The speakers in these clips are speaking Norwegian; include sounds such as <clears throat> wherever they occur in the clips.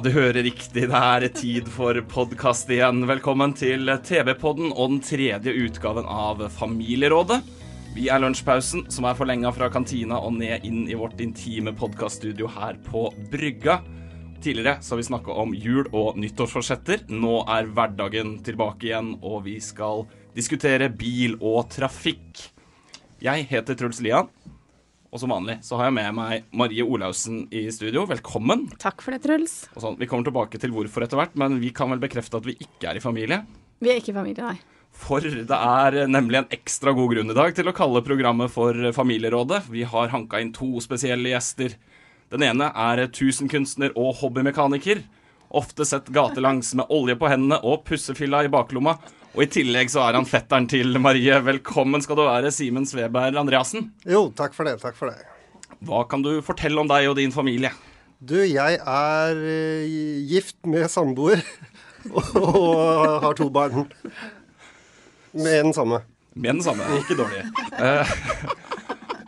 Du hører riktig. Det er tid for podkast igjen. Velkommen til TV-podden og den tredje utgaven av Familierådet. Vi er Lunsjpausen, som er forlenga fra kantina og ned inn i vårt intime podkaststudio her på Brygga. Tidligere så har vi snakka om jul- og nyttårsforsetter. Nå er hverdagen tilbake igjen, og vi skal diskutere bil og trafikk. Jeg heter Truls Lian, og som vanlig så har jeg med meg Marie Olaussen i studio. Velkommen. Takk for det, Truls. Og sånn, vi kommer tilbake til hvorfor etter hvert, men vi kan vel bekrefte at vi ikke er i familie. Vi er ikke i familie, nei. For det er nemlig en ekstra god grunn i dag til å kalle programmet for Familierådet. Vi har hanka inn to spesielle gjester. Den ene er tusenkunstner og hobbymekaniker. Ofte sett gatelangs med olje på hendene og pussefilla i baklomma. Og i tillegg så er han fetteren til Marie. Velkommen skal du være, Simen Sveberg Andreassen. Jo, takk for det. Takk for det. Hva kan du fortelle om deg og din familie? Du, jeg er eh, gift med samboer <laughs> og har to barn. Med den samme. Med den samme. Ikke dårlig. Eh,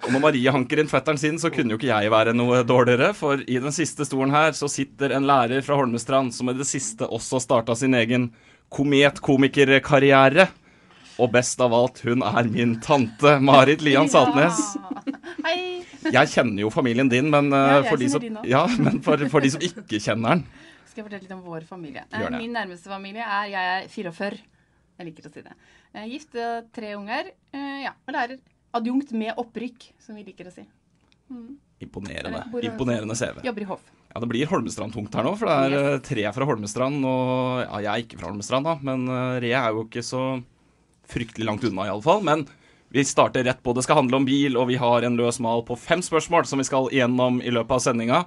og når Marie hanker inn fetteren sin, så kunne jo ikke jeg være noe dårligere. For i den siste stolen her så sitter en lærer fra Holmestrand som i det siste også starta sin egen kometkomikerkarriere. Og best av alt, hun er min tante Marit Lian Saltnes. Hei. Jeg kjenner jo familien din, men, eh, Ja, for, de som, din ja, men for, for de som ikke kjenner den Skal jeg fortelle litt om vår familie? Eh. Min nærmeste familie er Jeg er 44. Jeg liker å si det. Jeg gift, eh, tre unger. eh, Ja, og lærer. Adjunkt med opprykk, som vi liker å si. Imponerende. Er- Imponerende CV. Jobber i hoff. Ja, det blir Holmestrand-tungt her nå, for det er eh, tre fra Holmestrand. Og ja, jeg er ikke fra Holmestrand, da, men uh, Re er jo ikke så fryktelig langt unna, iallfall. Men vi starter rett på. Det skal handle om bil, og vi har en løs mal på fem spørsmål som vi skal igjennom i løpet av sendinga.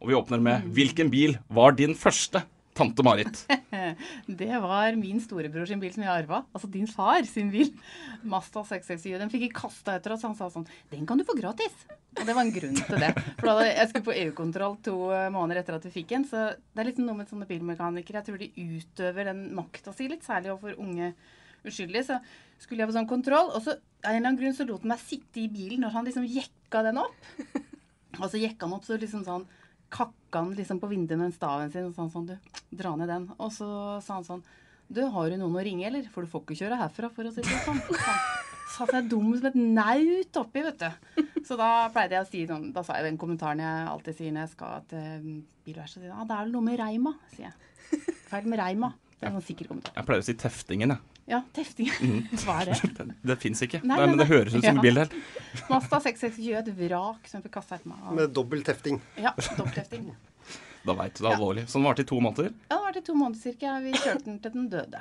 Og vi åpner med Hvilken bil var din første, tante Marit? <laughs> Det var min storebror sin bil som jeg arva. Altså din far sin bil. Masta 667. Den fikk jeg kasta etter oss. Han sa sånn Den kan du få gratis. Og det var en grunn til det. For da jeg skulle på EU-kontroll to eh, måneder etter at vi fikk en. Så det er litt noe med sånne bilmekanikere. Jeg tror de utøver den makta si litt, særlig overfor unge uskyldige. Så skulle jeg på sånn kontroll, og så av en eller annen grunn så lot han meg sitte i bilen når han liksom jekka den opp. Og så jekka han opp, så liksom sånn kakka han liksom på vinduet med staven sin og sa sånn, du, dra ned den. Og så sa han sånn, du, har du noen å ringe, eller? For du får ikke kjøre herfra, for å si det sånn. Satt jeg dum som et naut oppi, vet du. Så da pleide jeg å si sånn, da sa jeg den kommentaren jeg alltid sier når jeg skal til bilverkstedet. Ja, det er vel noe med reima, sier jeg. Feil med reima. Det er en sånn sikker kommentar. Jeg pleier å si teftingen, jeg. Ja, testing. Hva er <laughs> <laughs> det? Det, det fins ikke. Nei, Nei, nei, men det nei. høres ut som Ja. en bildel. <laughs> Masta Mazda 660 et vrak som fikk kasta etter meg. Med dobbel tefting. Ja, dobbelttesting. Da veit du det er alvorlig. Så den varte i to måneder. Ja, den var i to måneder cirka. Vi kjørte den til den døde.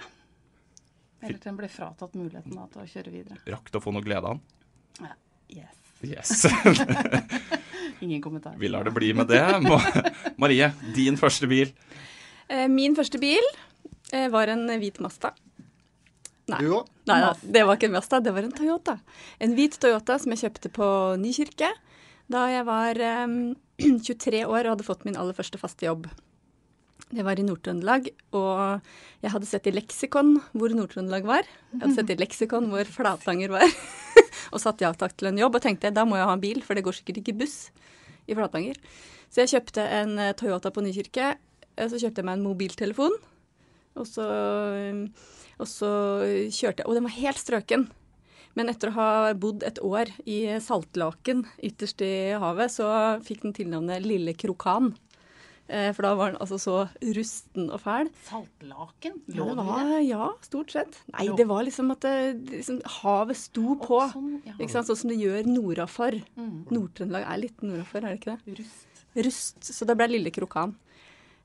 Eller til den ble fratatt muligheten da, til å kjøre videre. Rakk du å få noe glede av den? Ja, yes. Yes. Ingen kommentar. Vi lar det bli med det. Marie, din første bil. Eh, Min første bil eh, var en hvit Mazda. Nei. Du òg? Nei, nei, det var ikke en Mazda, det var en Toyota. En hvit Toyota som jeg kjøpte på Nykirke da jeg var um, 23 <clears throat> år og hadde fått min aller første faste jobb. Det var i Nord-Trøndelag, og jeg hadde sett i leksikon hvor Nord-Trøndelag var. Jeg hadde sett i leksikon hvor Flatanger var, <laughs> og satt ja takk til en jobb og tenkte da må jeg ha en bil, for det går sikkert ikke buss i Flatanger. Så jeg kjøpte en eh, Toyota på Nykirke. eh, Så kjøpte jeg meg en mobiltelefon. Og så, og så kjørte jeg Og den var helt strøken. Men etter å ha bodd et år i Saltlaken ytterst i havet, så fikk den tilnavnet Lille Krokan. Eh, For da var den altså så rusten og fæl. Saltlaken? Lå det i var, det? ja, stort sett. Nei, det var liksom at det, liksom, havet sto på. sånn, ja. ikke sant? Sånn som det gjør nordafor. Mm. Nord-Trøndelag er litt nordafor, er det ikke det? Rust. Rust. Så det ble Lille Krokan.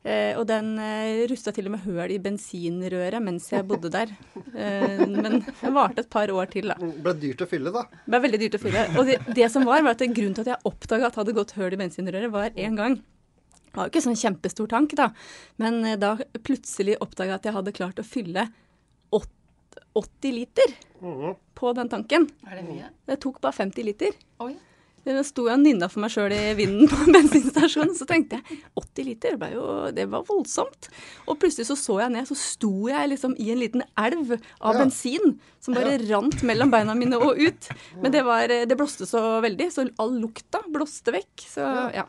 Eh, og den eh, rusta til og med høl i bensinrøret mens jeg bodde der. Eh, men det varte et par år til, da. Det ble dyrt å fylle, da. Det ble veldig dyrt å fylle. Og det, det som var, var at grunnen til at jeg oppdaga at det hadde gått høl i bensinrøret, var én gang. Det var jo ikke sånn kjempestor tank, da. Men eh, da plutselig oppdaga jeg at jeg hadde klart å fylle 80 liter på den tanken. Er det mye? Det tok bare 50 liter. Oi. Da sto jeg og nynna for meg sjøl i vinden på bensinstasjonen. Så tenkte jeg 80 liter, det, jo, det var voldsomt. Og plutselig så så jeg ned, så sto jeg liksom i en liten elv av Ja. bensin som bare rant mellom beina mine og ut. Men det, var, det blåste så veldig, så all lukta blåste vekk. Så, ja.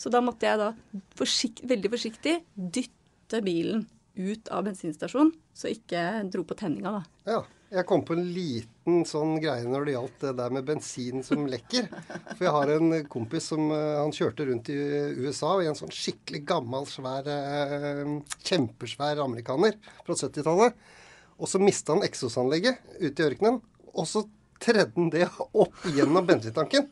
så da måtte jeg da forsikt, veldig forsiktig dytte bilen ut av bensinstasjonen, så ikke dro på tenninga, da. Ja. Jeg kom på en liten sånn greie når det gjaldt det der med bensin som lekker. For jeg har en kompis som eh, han kjørte rundt i USA i en sånn skikkelig gammel, svær, eh, kjempesvær amerikaner fra 70-tallet. Og så mista han eksosanlegget ute i ørkenen. Og så tredde han det opp gjennom bensintanken.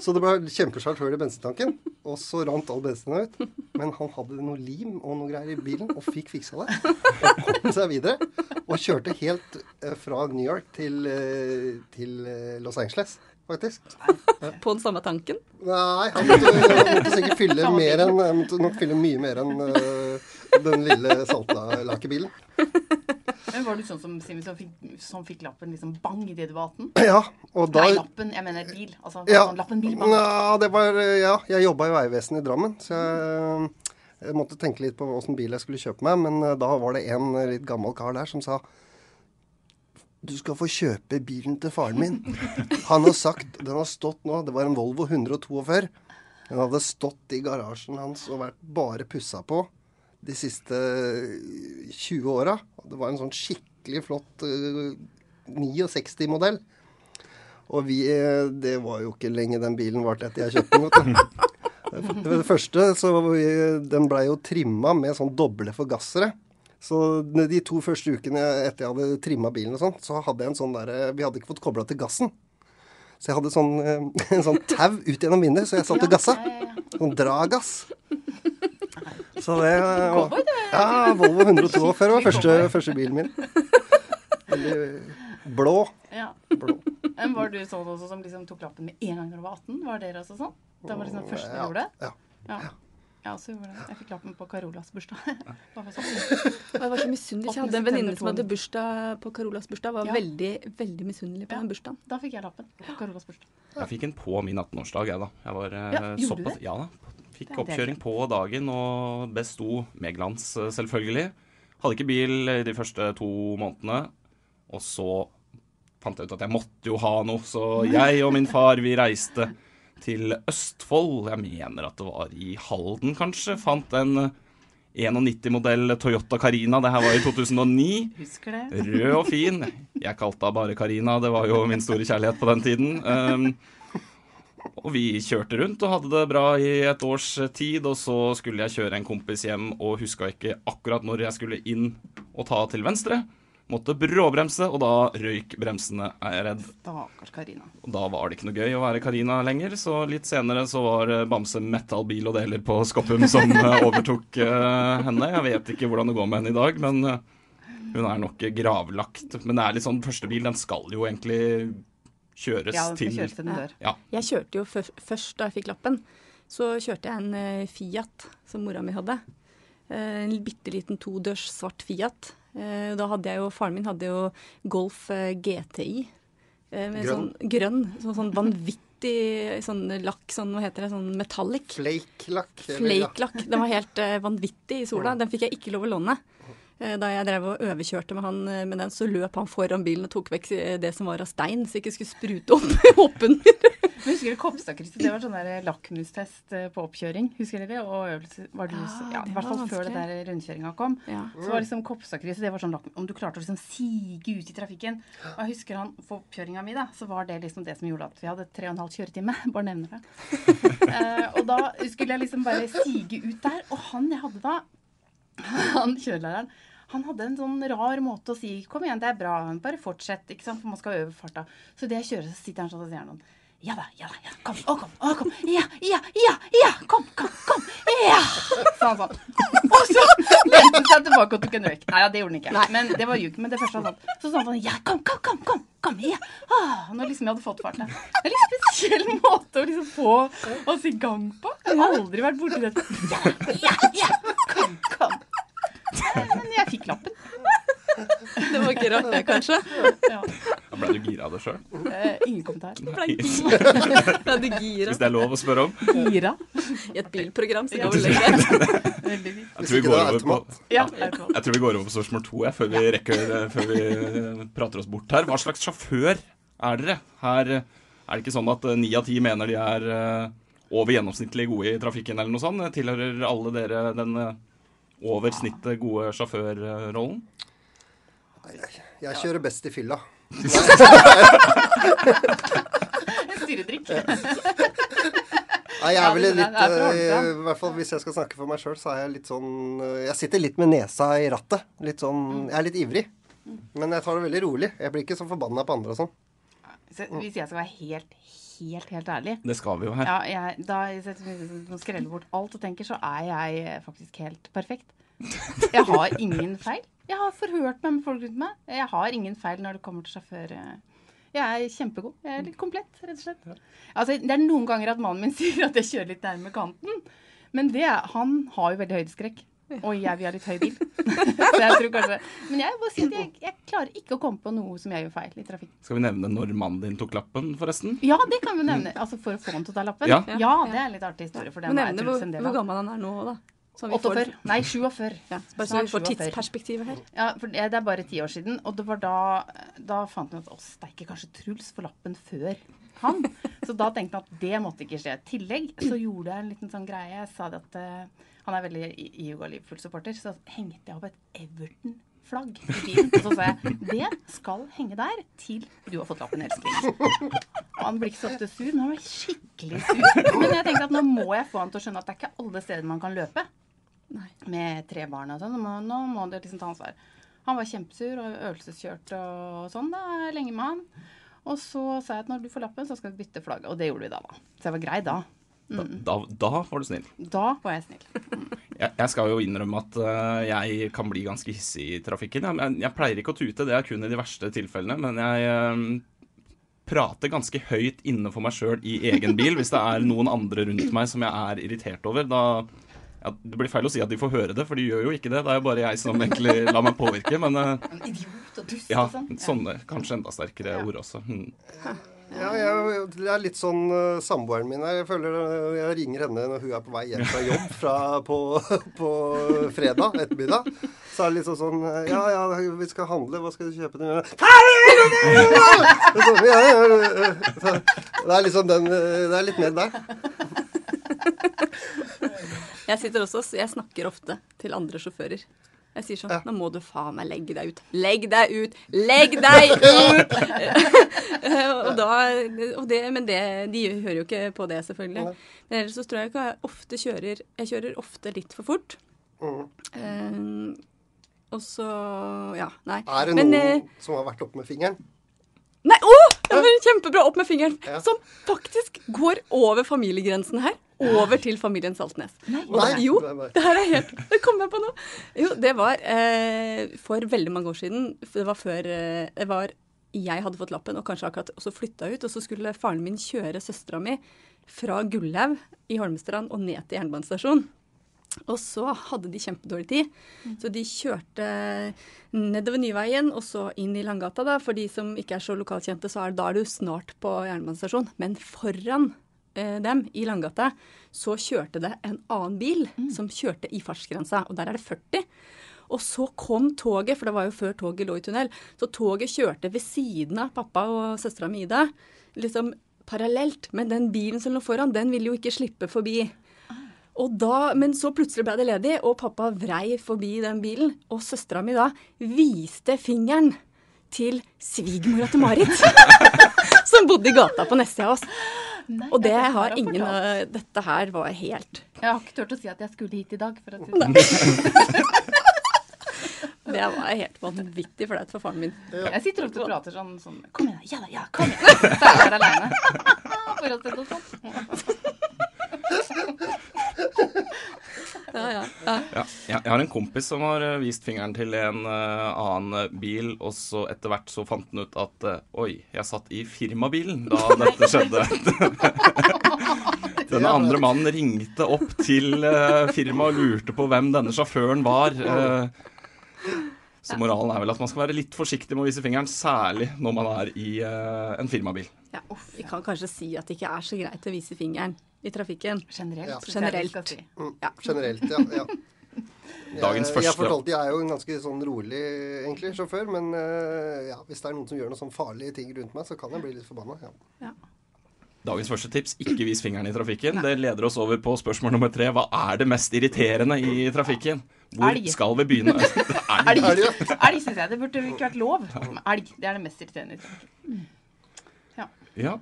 Så det ble kjempesvært hull i bensintanken, og så rant all bensinen ut. Men han hadde noe lim og noe greier i bilen, og fikk fiksa det. Og kom seg videre. Og kjørte helt eh, fra New York til, eh, til eh, Los Angeles, faktisk. På den samme tanken. Nei, han måtte, han måtte sikkert fylle mer enn måtte nok fylle mye mer enn den lille saltlakebilen. Men var du sånn som som fikk, som fikk lappen liksom bang idet du var 18? Ja, og da Nei, lappen. Jeg mener bil. Altså Ja, sånn lappen bil bang. ja, det var, ja jeg jobba i Vegvesenet i Drammen, så jeg, jeg måtte tenke litt på åssen bil jeg skulle kjøpe meg. Men eh, da var det en litt gammel kar der som sa du skal få kjøpe bilen til faren min. <laughs> Han har sagt Den har stått nå Det var en Volvo 142. Den hadde stått i garasjen hans og vært bare pussa på de siste 20 åra. Det var en sånn skikkelig flott eh, 69-modell. Og vi, eh, det var jo ikke lenge den bilen varte etter jeg kjøpte den. vet du. Det, <laughs> det første, så vi, Den blei jo trimma med sånn doble forgassere. Så de to første ukene etter jeg hadde trimma bilen, og sånn, så hadde jeg en sånn der, vi hadde ikke fått kobla til gassen. Så jeg hadde sånn, eh, <laughs> en sånn tau ut gjennom vinduet, så jeg satt og gassa. Sånn dragass. Så det <laughs> var, Ja, Volvo 142 var første, første bilen min. Veldig blå. Ja. blå. Men var du sånn også som liksom tok lappen med en gang da du var 18? Var dere også sånn? Det var liksom første du Ja, gjorde Ja. ja. Ja. Også gjorde jeg Jeg fikk lappen på Carolas bursdag. <laughs> Sånn. Jeg var så misunnelig. Jeg hadde en venninne som hadde bursdag på Carolas bursdag. Var Ja. veldig veldig misunnelig på Ja. den bursdagen. Da fikk jeg lappen på Carolas bursdag. Jeg fikk en på min 18-årsdag, jeg, da. Jeg var eh, Ja, gjorde du det? Ja da. Fikk oppkjøring på dagen og besto med glans, eh, selvfølgelig. Hadde ikke bil de første to månedene. Og så fant jeg ut at jeg måtte jo ha noe, så <laughs> jeg og min far, vi reiste til Østfold. Jeg mener at det var i Halden, kanskje. Fant en 91-modell Toyota Carina. Det her var i 2009. Husker det? Rød og fin. Jeg kalte henne bare Carina, det var jo min store kjærlighet på den tiden. Um, <laughs> og vi kjørte rundt og hadde det bra i et års tid, og så skulle jeg kjøre en kompis hjem og huska ikke akkurat når jeg skulle inn og ta til venstre. Måtte bråbremse, og da røyk bremsene, er jeg redd. Stakkars Karina. Og da var det ikke noe gøy å være Karina lenger, så litt senere så var eh, Bamse Metal bil og deler på Skoppum som eh, <laughs> overtok eh, henne. Jeg vet ikke hvordan det går med henne i dag, men hun er nok gravlagt. Men det er litt sånn første bil, den skal jo egentlig kjøres Ja, til kjøres til den dør. Ja. Jeg kjørte jo først, da jeg fikk lappen, så kjørte jeg en eh, Fiat som mora mi hadde. Eh, en bitte liten todørs svart Fiat. Eh, da hadde jeg jo, Faren min hadde jo Golf GTI. eh, med Grønn. Sånn, grønn. Sånn, sånn vanvittig sånn lakk, sånn hva heter det, sånn metallic. Flake-lakk. Flake-lakk. Den var helt vanvittig i sola. Den fikk jeg ikke lov å låne. Eh, Da jeg drev og overkjørte med han eh, med den, så løp han foran bilen og tok vekk eh, det som var av stein, så jeg ikke skulle sprute opp <laughs> hoppen. Men husker du Kopstadkrysset? Det var sånn der lakmustest på oppkjøring. Husker dere? Og øvelse var det, Ja, ja, I hvert fall før det der rundkjøringa kom. Ja. Så var liksom Kopstadkrysset det var sånn Om du klarte å liksom sige ut i trafikken. Og jeg husker han for oppkjøringa mi, da, så var det liksom det som gjorde at vi hadde tre og en halv kjøretime. <laughs> Bare nevner det. uh, og da skulle jeg liksom bare sige ut der. Og han jeg hadde da, <laughs> han kjørelæreren han hadde en sånn rar måte å si 'kom igjen, det er bra, bare fortsett', ikke sant, for man skal øve farta. Så det jeg kjører, så sitter han sånn og sier noen Ja da, ja da, ja. Kom, å, kom, å, kom. Ja, ja, ja, ja. Kom, kom, kom. Ja. Sa han <laughs> sånn. Og så lente han seg tilbake og tok en røyk. Nei, ja, det gjorde han ikke. Men det var ikke. Men det første han sa, så sa han sånn Ja, kom, kom, kom. kom, kom ja. Ah, når liksom jeg hadde fått fart. Det er litt spesiell måte å liksom få oss i gang på. Jeg har aldri vært borti dette. Ja, ja, ja. Kom, kom. Men jeg fikk lappen. Det var ikke rart, det, kanskje. Ja. Ble du gira av det sjøl? Eh, ingen <laughs> kommentar. Ble du gira? Hvis det er lov å spørre om. Gira. I et bilprogram, så går det lenger. Jeg tror vi går er over på. Ja, jeg tror vi går over på spørsmål to jeg, før vi rekker Før vi eh, prater oss bort her. Hva slags sjåfør er dere? Her eh, er det ikke sånn at eh, ni av ti mener de er eh, over gjennomsnittlig gode i trafikken eller noe sånt? Tilhører alle dere den eh, over snittet gode sjåførrollen? Jeg kjører best i fylla. <laughs> Styredrikk. Nei, jeg er vel litt eh. I hvert fall hvis jeg skal snakke for meg sjøl, så er jeg litt sånn eh, Jeg sitter litt med nesa i rattet. Litt sånn Jeg er litt ivrig. Men jeg tar det veldig rolig. Jeg blir ikke så forbanna på andre og sånn. Så Hvis jeg skal være helt, helt, helt ærlig Det skal vi jo her. ja, jeg, Da jeg skreller bort alt og tenker, så er jeg faktisk helt perfekt. <laughs> Jeg har ingen feil. Jeg har forhørt meg med folk rundt meg. Jeg har ingen feil når det kommer til sjåfør. Jeg er kjempegod. Jeg er litt komplett, rett og slett. Altså, det er noen ganger at mannen min <laughs> sier at jeg kjører litt nærme kanten. Men det, han har jo veldig høydeskrekk. Og jeg vil ha litt høy bil. <laughs> Så jeg tror kanskje Men jeg, må si at jeg, jeg klarer ikke å komme på noe som jeg gjør feil i trafikk. Skal vi nevne når mannen din tok lappen, forresten? Ja, det kan vi nevne. Altså For å få han til å ta lappen? Ja. det er en litt artig historie. For den er nevne hvor, en del hvor gammel han er nå, da. Så vi får- 48. Nei, 47. Ja, bare så vi får 47. tidsperspektivet her. Ja, for det er bare ti år siden. Og det var da Da fant vi ut at å, steike, kanskje Truls får lappen før han. Så da tenkte han at det måtte ikke skje. I tillegg så gjorde jeg en liten sånn greie. Jeg sa det at eh, han er veldig i- ihuga Liverpool-supporter, så hengte jeg opp et Everton-flagg i bilen. Og så sa jeg det skal henge der til du har fått lappen, elskling. Og han blir ikke så ofte sur, men han var skikkelig sur. Men jeg tenkte at nå må jeg få han til å skjønne at det er ikke alle steder man kan løpe med tre barn og sånn. Nå må- det liksom ta ansvar. Han var kjempesur og øvelseskjørt og sånn da, lenge med han. Og så sa jeg at når du får lappen, så skal vi bytte flagg. Og det gjorde vi da, da. Så jeg var grei da. Da, da, da var du snill. Da var jeg snill. <laughs> Jeg, jeg skal jo innrømme at uh, jeg kan bli ganske hissig i trafikken. Jeg, jeg, jeg pleier ikke å tute, det er kun i de verste tilfellene. Men jeg uh, prater ganske høyt inne for meg sjøl i egen bil hvis det er noen andre rundt meg som jeg er irritert over. Da ja, Det blir feil å si at de får høre det, for de gjør jo ikke det. Det er jo bare jeg som egentlig lar meg påvirke. Men uh, idiot og dust og sånn. sånne kanskje enda sterkere ord også. Mm. Ja, jeg, det er litt sånn uh, samboeren min her. Jeg føler uh, jeg ringer henne når hun er på vei hjem fra jobb fra, på, <laughs> på fredag ettermiddag. Så er det litt sånn sånn uh, Ja, ja, vi skal handle. Hva skal du kjøpe? <laughs> Sånn, ja, ja, ja. Så Det er liksom den Det er litt mer der. Jeg sitter også, jeg snakker ofte til andre sjåfører. Jeg sier sånn Ja. Nå må du faen meg legge deg ut. Legg deg ut! Legg deg ut! <laughs> og da, og det, men det, de hører jo ikke på det, selvfølgelig. Men ellers så tror jeg ikke jeg ofte kjører Jeg kjører ofte litt for fort. Eh, og så Ja, nei. Er det Men, noen eh, som har vært oppe med fingeren? Nei, å! Kjempebra! Opp med fingeren. Ja. Som faktisk går over familiegrensen her. Over til familien Saltnes. Og Nei. Jo, Nei, nei. det her er helt Det kom jeg på nå. Jo, det var eh, for veldig mange år siden. Det var før eh, det var jeg hadde fått lappen og kanskje akkurat også flytta ut. Og så skulle faren min kjøre søstera mi fra Gullhaug i Holmestrand og ned til jernbanestasjonen. Og så hadde de kjempedårlig tid, så de kjørte nedover Nyveien og så inn i Langgata. da. For de som ikke er så lokalkjente, så er, da er du snart på jernbanestasjonen. Men foran eh, dem i Langgata så kjørte det en annen bil som kjørte i fartsgrensa, og der er det 40. Og så kom toget, for det var jo før toget lå i tunnel, så toget kjørte ved siden av pappa og søstera mi Ida. Liksom parallelt. Men den bilen som lå foran, den ville jo ikke slippe forbi. Da, men så plutselig ble det ledig, og pappa vrei forbi den bilen. Og søstera mi da viste fingeren til svigermora til Marit. <laughs> som bodde i gata på neste av oss. Nei, Og det dette har ingen fortalt. av Dette her var helt Jeg har ikke turt å si at jeg skulle hit i dag. For å si det sånn. <laughs> Det var helt vanvittig flaut for faren min. Jeg sitter ofte og prater sånn, sånn Kom igjen. Ja da, ja, kom igjen. Så er jeg aleine. <laughs> For å se noe sånt. Ja, ja, ja. Ja, jeg jeg har en kompis som har eh, vist fingeren til en uh, annen eh, bil, og så etter hvert så fant han ut at uh, oi, jeg satt i firmabilen da <laughs> dette skjedde. <laughs> Denne andre mannen ringte opp til uh, firmaet og lurte på hvem denne sjåføren var. Uh, så moralen er vel at man skal være litt forsiktig med å vise fingeren, særlig når man er i uh, en firmabil. ja. Vi kan kanskje si at det ikke er så greit å vise fingeren i trafikken. Generelt. Ja. jeg Generelt. si. Mm, Ja. Generelt, ja. ja. <laughs> Jeg, Dagens første- Jeg fortalte, jeg er jo en ganske sånn rolig egentlig sjåfør, men eh, ja, hvis det er noen som gjør noen sånn farlige ting rundt meg, så kan jeg bli litt forbanna. Ja. Dagens første tips ikke vis fingeren i trafikken. Det leder oss over på spørsmål nummer tre. Hva er det mest irriterende i trafikken? Hvor Elg. skal vi begynne? <laughs> Elg. Elg, Er elg syns jeg. Det burde ikke vært lov. Elg, det er det mest irriterende. i trafikken. Ja.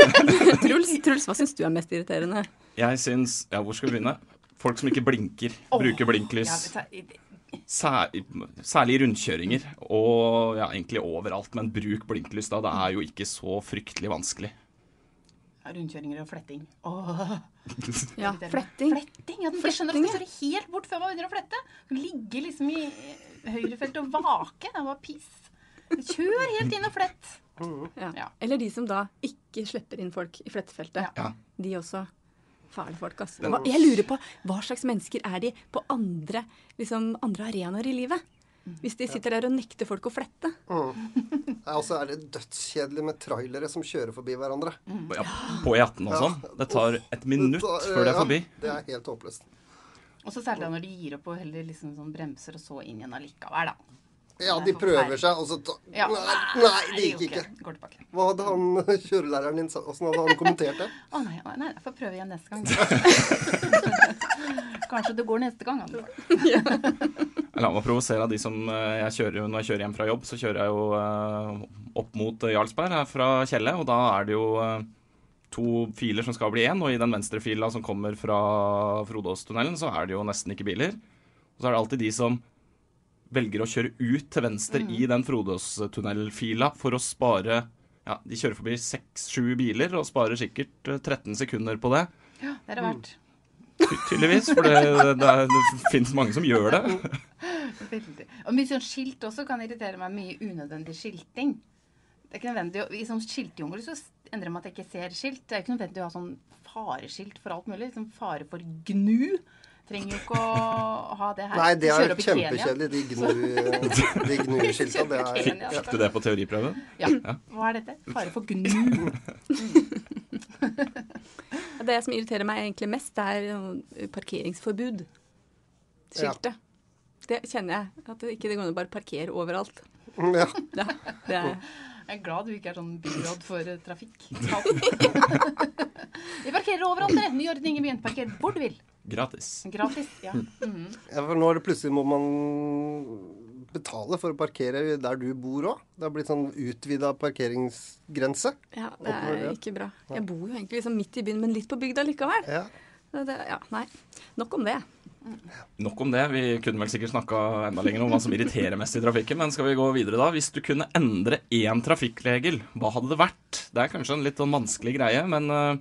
<laughs> Truls, Truls, hva syns du er mest irriterende? Jeg syns Ja, hvor skal vi begynne? Folk som ikke blinker. Bruker blinklys. Ja, Sær, særlig i rundkjøringer. Og ja, egentlig overalt. Men bruk blinklys, da. Det er jo ikke så fryktelig vanskelig. Rundkjøringer og fletting. Åh. <laughs> Ja, fletting. Fletting, ja, Jeg skjønner at skal kjøre helt bort før man begynner å flette. Ligge liksom i høyrefeltet og vake. Det er bare piss. Kjør helt inn og flett. Ja. Ja. Eller de som da ikke slipper inn folk i flettefeltet. Ja. De også. Fæle folk, ass. Hva, jeg lurer på hva slags mennesker er de på andre, liksom, andre arenaer i livet? Hvis de sitter der og nekter folk å flette. Mm. Og så er det dødskjedelig med trailere som kjører forbi hverandre. Ja, på E18 og sånn. Det tar et minutt før de er forbi. Ja, det er helt håpløst. Og så særlig når de gir opp og heller liksom sånn bremser og så inn igjen allikevel, da. Ja, de er prøver seg, og så ta... Ja. Nei, nei, det gikk ikke. Går tilbake. Hva hadde han <laughs> kjørelæreren din sa- Åssen hadde han kommentert det? Å nei, oh, nei, jeg får prøve igjen neste gang. <laughs> Kanskje det går neste gang. altså. La meg provosere av de som eh, jeg kjører Når jeg kjører hjem fra jobb, så kjører jeg jo eh, opp mot Jarlsberg her fra Kjelle, og da er det jo eh, to filer som skal bli én, og i den venstre fila som kommer fra Frodåstunnelen, så er det jo nesten ikke biler. Og så er det alltid de som velger å kjøre ut til venstre i den Frodåstunnelfila for å spare Ja, de kjører forbi seks-sju biler og sparer sikkert eh, 13 sekunder på det. Ja, det er det verdt. Ty tydeligvis, for det, det, er- det finnes mange som gjør det. <laughs> Veldig. Og mye sånn skilt også kan irritere meg. Mye unødvendig skilting. Det er ikke nødvendig I sånn skiltjungel så endrer med at jeg ikke ser skilt. Det er ikke nødvendig å ha sånn fareskilt for alt mulig. Sånn fare for gnu. Trenger jo ikke å ha det her. Nei, det er kjempekjedelig, de gnu skilta. gnuskilta. Det er ja. Fikk du det på teoriprøven? Ja. Hva er dette? Fare for gnu. <laughs> Det som irriterer meg egentlig mest, det er parkeringsforbud. Skiltet. Det kjenner jeg. At det ikke det går an å bare parkere overalt. Ja. <laughs> Ja, det er, Jeg er glad du ikke er sånn byråd for eh, trafikk. <laughs> Vi parkerer overalt, dere. Ny ordning i byen. Parker hvor du vil. Gratis. Gratis. Ja. <laughs> Mhm. Ja, for nå er det plutselig må man betale for å parkere der du bor òg. Det har blitt sånn utvida parkeringsgrense. ja, det er ikke bra. Jeg bor jo egentlig liksom midt i byen, men litt på bygda likevel. Ja. Det, ja, nei. Nok om det. Nok om det. Vi kunne vel sikkert snakka enda lenger om hva som irriterer mest i trafikken, men skal vi gå videre da? Hvis du kunne endre én trafikkregel, hva hadde det vært? Det er kanskje en litt sånn vanskelig greie, men øh,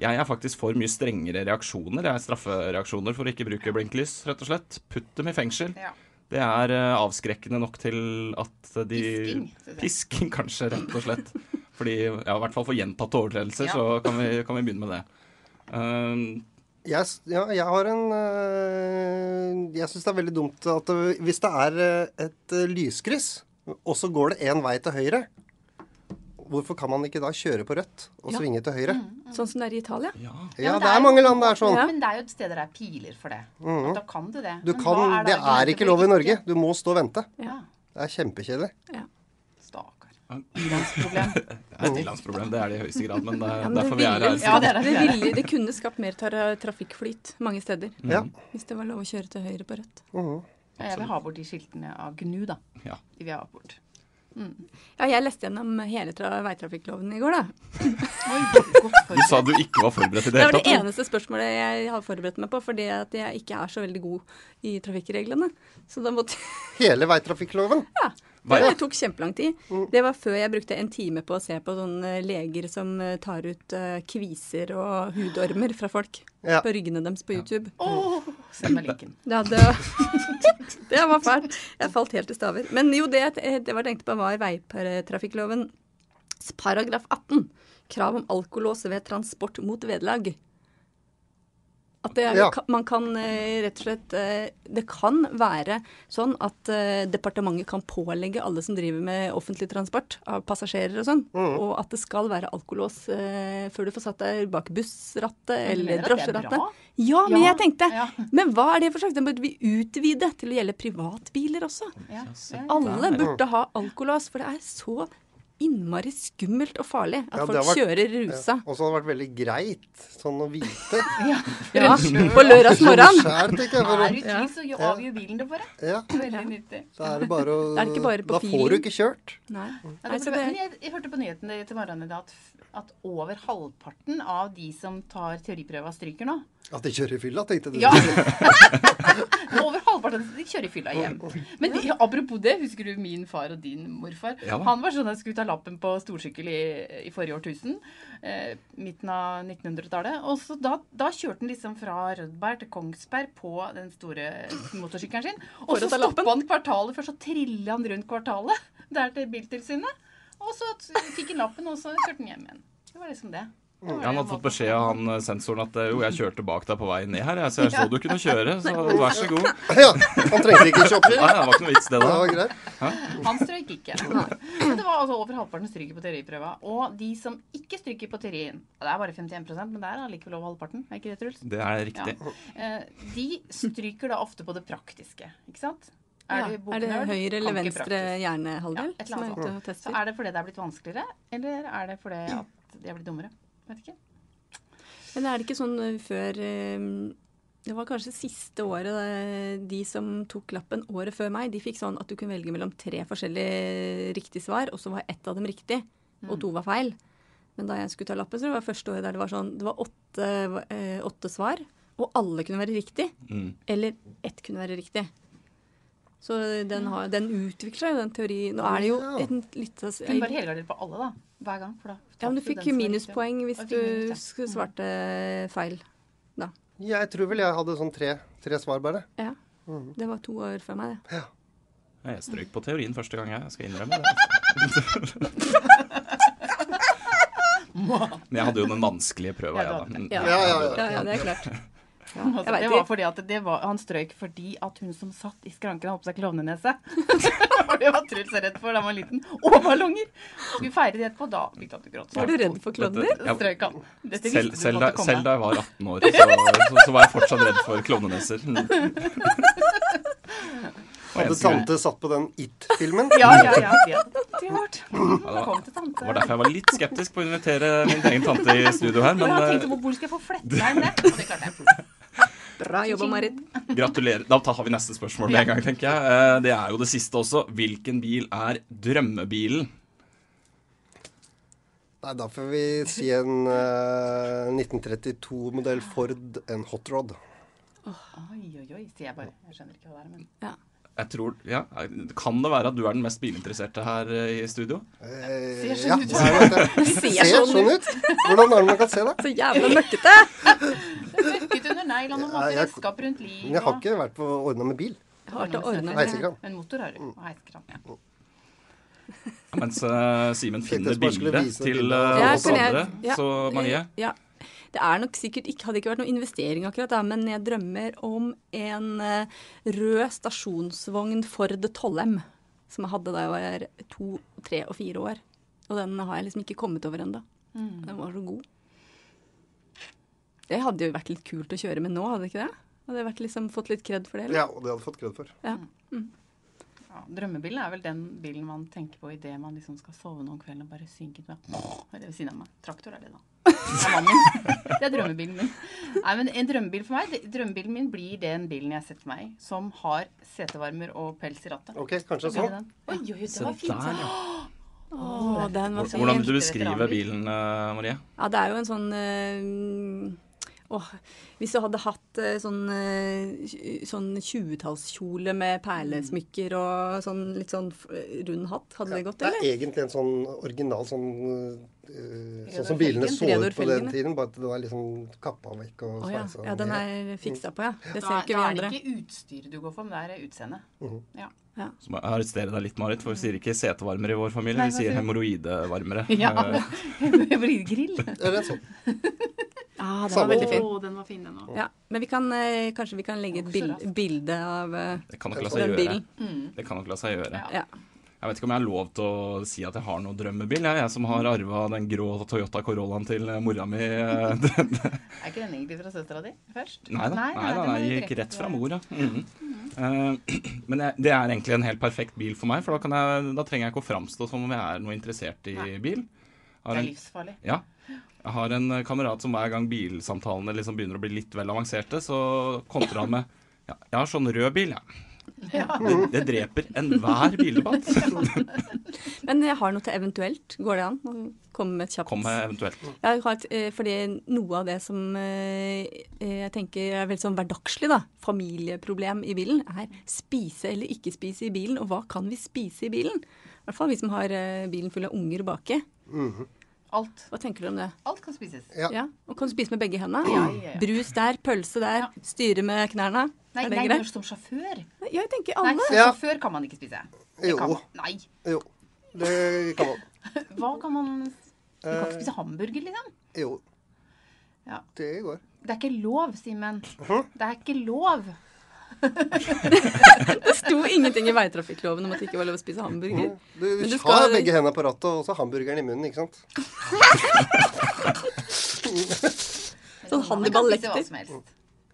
jeg er faktisk for mye strengere reaksjoner. Jeg er straffereaksjoner for å ikke bruke blinklys, rett og slett. Putt dem i fengsel. Ja. Det er øh, avskrekkende nok til at de Pisking. Pisking, kanskje, rett og slett. Fordi, ja, i hvert fall for gjentatte overtredelser, Ja. så kan vi, kan vi begynne med det. Um, Jeg, ja, jeg har en øh, Jeg syns det er veldig dumt at det, hvis det er øh, et lyskryss, og så går det én vei til høyre Hvorfor kan man ikke da kjøre på rødt og Ja. svinge til høyre? Sånn som det er i Italia. ja. Ja, ja det er mange land det er sånn. Ja. Men det er jo et sted der det er piler for det. Mm. Da kan du det. Du Men kan, er det det er ikke lov i Norge. Du må stå og vente. Ja. Det er kjempekjedelig. Stakkar. <laughs> Ilandsproblem. <laughs> Det er et ilandsproblem, det er det i høyeste grad, men det er Ja, derfor vi er her. Ja, det er det. det, ville, det kunne skapt mer trafikkflyt mange steder. Ja. Hvis det var lov å kjøre til høyre på rødt. Ja, Jeg vil ha bort de skiltene av gnu, da. De vil ha bort. Ja, jeg leste gjennom hele tra veitrafikkloven i går, da. Du sa du ikke var forberedt i det hele tatt? Det var det eneste spørsmålet jeg har forberedt meg på, fordi at jeg ikke er så veldig god i trafikkreglene. Så da måtte Hele veitrafikkloven. Hva- Det tok kjempelang tid. Det var før jeg brukte en time på å se på sånne leger som eh, tar ut eh, kviser og hudormer fra folk Ja. på ryggene deres på YouTube. Åh, Send meg linken. Det, hadde, <laughs> det var fælt. Jeg falt helt i staver. Men jo, det, jeg- det var tenkte på, var veitrafikkloven paragraf 18. Krav om alkolås ved transport mot vederlag. At det, er- Ja. man kan eh, rett og slett eh, Det kan være sånn at eh, departementet kan pålegge alle som driver med offentlig transport av passasjerer og sånn, Mm. og at det skal være alkolås før du får satt deg bak bussrattet eller mener at det er drosjerattet. Ja, men Ja, jeg tenkte ja. Men hva er det for slags? Den burde vi utvide til å gjelde privatbiler også. Alle burde ha alkolås, for det er så innmari skummelt og farlig at Ja, folk vært- kjører rusa. Og så hadde det vært veldig greit sånn å vite. <laughs> Ja, på lørdags morgen. Er du trygg, så avgjør bilen det for deg. ja, Veldig nyttig. da er det bare å er det ikke bare Da får du ikke kjørt. Nei. Ja, Nei, det så men det, jeg, jeg hørte på nyheten til morgenen i dag at, at over halvparten av de som tar teoriprøva, stryker nå. At de kjører i fylla, tenkte du. Ja. <laughs> <laughs> over halvparten av de kjører i fylla hjem. Men de, apropos det, husker du min far og din morfar? Ja. Han var sånn at skulle ta lappen på storsykkel i, i forrige årtusen. Eh, midten av 1900-tallet. Og så da, da kjørte han liksom fra Rødberg til Kongsberg på den store motorsykkelen sin. Og så stoppa han kvartalet før, så trilla han rundt kvartalet der til Biltilsynet. Og så fikk han lappen, og så kjørte han hjem igjen. Det var liksom det. Det var Ja, han hadde fått beskjed av han eh, sensoren at eh, jo, jeg kjørte bak deg på vei ned her, jeg, så jeg så du kunne kjøre, så vær så god. <laughs> Ja, han trengte ikke kjøpe. Nei, det var ikke noe vits det Det da. var greit. Han strøyk ikke. Men det var altså over halvparten stryker på teoriprøva. Og de som ikke stryker på teorien, det er bare 51% men det er allikevel over halvparten, er ikke det, Truls? Det er riktig. Ja. De stryker da ofte på det praktiske, ikke sant? ja. du Er det høyre eller venstre hjernehalvdel Ja, som er ute og Så er det fordi det er blitt vanskeligere, eller er det fordi at de er blitt dummere? Vet ikke. Men er det ikke sånn eh, før eh, Det var kanskje siste året eh, de som tok lappen året før meg, de fikk sånn at du kunne velge mellom tre forskjellige riktige svar, og så var ett av dem riktig, og to var feil. Men da jeg skulle ta lappen, så det var første året der det var sånn Det var åtte, åtte svar, og alle kunne være riktig. Mm. Eller ett kunne være riktig. Så den, har, den utvikler seg jo, den teorien. Nå er det jo Ja. en litt Du kunne bare helgardere på alle, da. Hver gang. For da Ja, men du fikk minuspoeng hvis du ja. svarte feil. Da. Jeg tror vel jeg hadde sånn tre, tre svar bare. Ja. Det var to år før meg, det. Ja, Jeg strøk på teorien første gang, jeg. Skal innrømme det. <laughs> Men jeg hadde jo den vanskelige prøva, Ja, jeg, da. Mm. Ja. Ja, ja, ja. Ja, ja, det er klart. <laughs> Altså, det var fordi at det var, Han strøyk fordi at hun som satt i skranken, hadde på seg klovnenese. <laughs> Det var Truls redd for da han var liten. Og ballonger! Skulle feire det etterpå. Da begynte han å gråte. Var du redd for klovner? Strøyk han. Dette Selv, du selv, da, komme. selv da jeg var 18 år, <laughs> så, så, så var jeg fortsatt redd for klovneneser. Hadde tante satt på den It-filmen? Ja, ja, ja. Kom. Det var derfor jeg var litt skeptisk på å invitere min egen tante i studio her, Men jeg tenkte eh, på hvor skal jeg få fletta inn det? Og det klarte jeg. Bra jobba, Marit. gratulerer. Da tar vi neste spørsmål med en gang, tenker jeg. Eh, Det er jo det siste også. Hvilken bil er drømmebilen? Nei, da får vi si en uh, 1932-modell Ford, en hot rod. Oi, oi, oi, sier jeg bare. Jeg skjønner ikke hva det er, men Jeg tror, ja, Kan det være at du er den mest bilinteresserte her eh, i studio? Eh, Ser sånn ja, ut. det er. Ser Ser sånn sånn ut. Hvordan er det man kan se det? <laughs> Så jævla møkkete! Møkket under negl og måter redskap rundt livet. Jeg har ikke vært på ordna med bil. Jeg har vært og ordna Heisekran. Men motor har du. Og heisekran. Ja. Mens uh, Simen finner bildet til uh, oss andre, så Marie Ja. Det er nok sikkert ikke, hadde ikke vært noen investering akkurat, da, men jeg drømmer om en eh, rød stasjonsvogn Ford 12M. Som jeg hadde da jeg var to, tre og fire år. Og den har jeg liksom ikke kommet over ennå. Mm. Den var så god. Det hadde jo vært litt kult å kjøre med nå, hadde det ikke det? Hadde jeg vært liksom, fått litt kred for det? Eller? Ja, og det hadde jeg fått kred for. Ja. Ja, drømmebilen er vel den bilen man tenker på idet man liksom skal sove noen kvelden og bare synke ut med er det ved siden av meg? Traktor er det, da. Det er. Det er drømmebilen min. Nei, men En drømmebil for meg, det- drømmebilen min blir den bilen jeg setter meg i, som har setevarmer og pels i rattet. Ok, kanskje så sånn. den? Oi, oi, det var fint. der, ja. Åh, den var fin. Hvordan vil du beskrive bilen, eh, Marie? Ja, det er jo en sånn eh, Åh, hvis du hadde hatt eh, sånn, eh, sånn 20-tallskjole med perlesmykker og sånn litt sånn rund hatt, hadde det gått, eller? Det er egentlig en sånn original sånn eh, Sånn som bilene så ut på den tiden, bare at den er liksom kappa vekk og Å ja. ja, den er fiksa på, ja. Det Da, ser ikke vi da er andre. det ikke utstyret du går for, men det er utseendet. Mhm. Ja. Så må jeg arrestere deg litt, Marit, for vi sier ikke setevarmere i vår familie. Nei, Vi sier hemoroidevarmere. Ja. Eh, <laughs> Grill. Eller sånn. <laughs> Ah, den var veldig fin. Å, den var fin, den òg. Ja, men vi kan, eh, kanskje vi kan legge et bil bilde av eh, Det kan nok la seg den gjøre. bilen. Mm. Det kan nok la seg gjøre. Ja. Jeg vet ikke om jeg har lov til å si at jeg har noen drømmebil. Jeg, jeg som har arva den grå Toyota Corollaen til eh, mora mi. eh, <laughs> Er ikke den egentlig fra søstera di først? Nei da, nei, nei, nei, nei, jeg gikk rett fra mor, ja. mm. Uh, <clears throat> men jeg, det er egentlig en helt perfekt bil for meg, for da, kan jeg, da trenger jeg ikke å framstå som om jeg er noe interessert i Nei. bil. Har Det er en, livsfarlig. ja. Jeg har en eh, kamerat som hver gang bilsamtalene liksom begynner å bli litt vel avanserte, så kontrer han med ja, jeg har sånn rød bil, jeg. Det, det dreper enhver bildebatt. <laughs> Men jeg har noe til eventuelt. Går det an å komme med et kjapt Kom med eventuelt. Jeg har et, eh, fordi noe av det som eh, jeg tenker er veldig sånn hverdagslig, da, familieproblem i bilen, er spise eller ikke spise i bilen, og hva kan vi spise i bilen? I hvert fall vi som har bilen full av unger baki. Alt. Hva tenker du om det? Alt kan spises. Ja. Og kan du spise med begge hendene? Ja, ja, ja. Brus der, pølse der, Ja. styre med knærne. Nei, det nei, greit? som sjåfør. Ja, jeg tenker Nei, som Ja. sjåfør kan man ikke spise. Det Jo. Kan man. Nei. Jo, det kan man. <laughs> Hva kan man Du kan Eh. ikke spise hamburger, liksom. Jo. Ja. Det går. Det er ikke lov, Simen. Det er ikke lov. <laughs> Det sto ingenting i veitrafikkloven om at det ikke var lov å spise hamburger. Du, du, du har begge hendene på rattet og også hamburgeren i munnen, ikke sant? <laughs> Sånn Hannibal-lekter. som.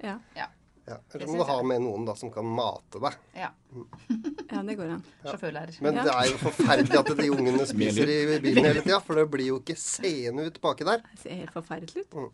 Ja. Ja. Ja. Det Eller så må du ha med noen da som kan mate deg. ja. <laughs> ja, det går an. Sjåførlærer. Men Ja. det er jo forferdelig at de ungene spiser i bilen hele tida, for det blir jo ikke seende ut baki der. Det ser helt forferdelig ut. Mm.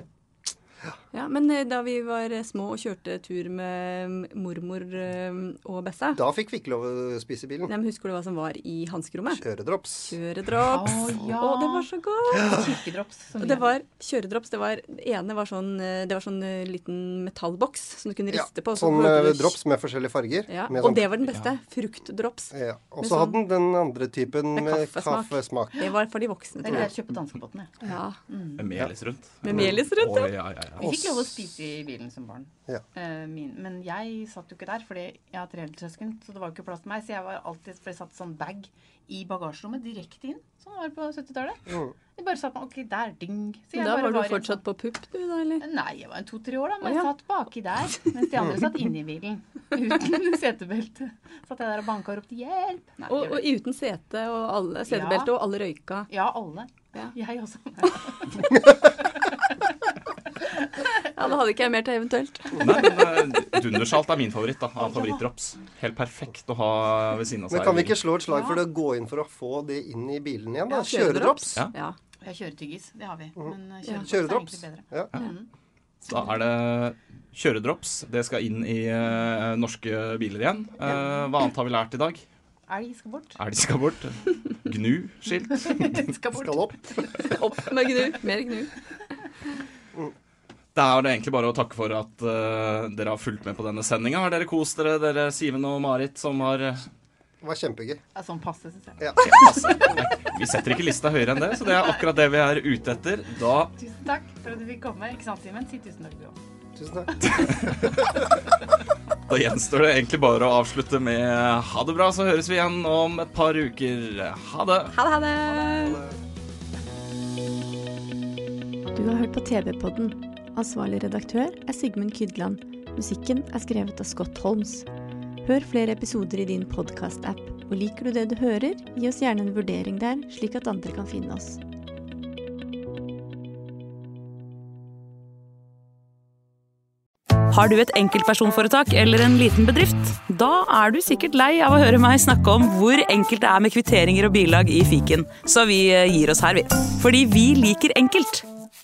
Ja, Men eh, da vi var eh, små og kjørte tur med mormor eh, og Bessa Da fikk vi ikke lov å spise i bilen. Nei, men Husker du hva som var i hanskerommet? Kjøredrops. Kjøredrops. Å, ja. Å, det var så godt! Kirkedrops. Og det var kjøredrops. Det, var, det ene var sånn, det var sånn liten metallboks som du kunne Ja, riste på. og så sånn du- drops med forskjellige farger. Ja, med Og sånn- det var den beste. Fruktdrops. Ja. Og så sånn- hadde den den andre typen Med kaffesmak. kaffesmak. Det var for de voksne. Er tror jeg. jeg kjøper på danskebåten. jeg. Ja. Med melis rundt. Med melis rundt, ja ja. Ja, ja, ja. Vi fikk lov å spise i bilen som barn. Ja. Eh, min, men jeg satt jo ikke der, fordi jeg har tre eldre søsken. Så det var jo ikke plass til meg. Så jeg var alltid, ble satt sånn bag i bagasjerommet direkte inn. Sånn var det på 70-tallet. Mm. De bare satt meg OK, der, ding. Så jeg da bare var du var fortsatt på pupp, du da, eller? sånn- Nei, jeg var en to-tre år, da. Men jeg satt baki der. Mens de andre satt inni bilen. Uten <laughs> setebelte. Satt jeg der og banka og ropte 'hjelp'. Nei, Og, og uten sete og alle setebelte, og alle røyka. ja, alle. Ja. Jeg også. <laughs> Ja, Da hadde ikke jeg mer til eventuelt. Nei, men eh, Dundersalt er min favoritt da, av favorittdrops. Helt perfekt å ha ved siden av seg. Men kan vi ikke slå et slag for det å gå inn for å få det inn i bilen igjen? da? Ja, Kjøredrops. Ja. Ja. Jeg kjører tyggis, det har vi. Mm. Men eh, kjøredrops, Kjøredrops. er egentlig bedre. Ja. Da er det kjøredrops. Det skal inn i uh, norske biler igjen. Uh, hva annet har vi lært i dag? Elg skal bort. Elg skal bort. Gnu-skilt. <laughs> skal. Skal opp. Opp med gnu. Mer gnu. Da er det egentlig bare å takke for at uh, dere har fulgt med på denne sendinga. Har dere kost dere, dere Siven og Marit, som har eh, Det var kjempegøy. Ja, sånn passe, syns jeg. Ja. Vi setter ikke lista høyere enn det, så det er akkurat det vi er ute etter. Da Tusen takk for at du fikk komme. Ikke sant, Simen? Si tusen takk, du òg. Tusen takk. <laughs> Da gjenstår det egentlig bare å avslutte med ha det bra, så høres vi igjen om et par uker. Ha det. Ha det, ha det. Du har hørt på TV-podden. Ansvarlig redaktør er Sigmund Kydland. Musikken er skrevet av Scott Holmes. Hør flere episoder i din podkast-app, og liker du det du hører, gi oss gjerne en vurdering der, slik at andre kan finne oss. Har du et enkeltpersonforetak eller en liten bedrift? Da er du sikkert lei av å høre meg snakke om hvor enkelt det er med kvitteringer og bilag i fiken, så vi eh, gir oss her, vi. Fordi vi liker enkelt.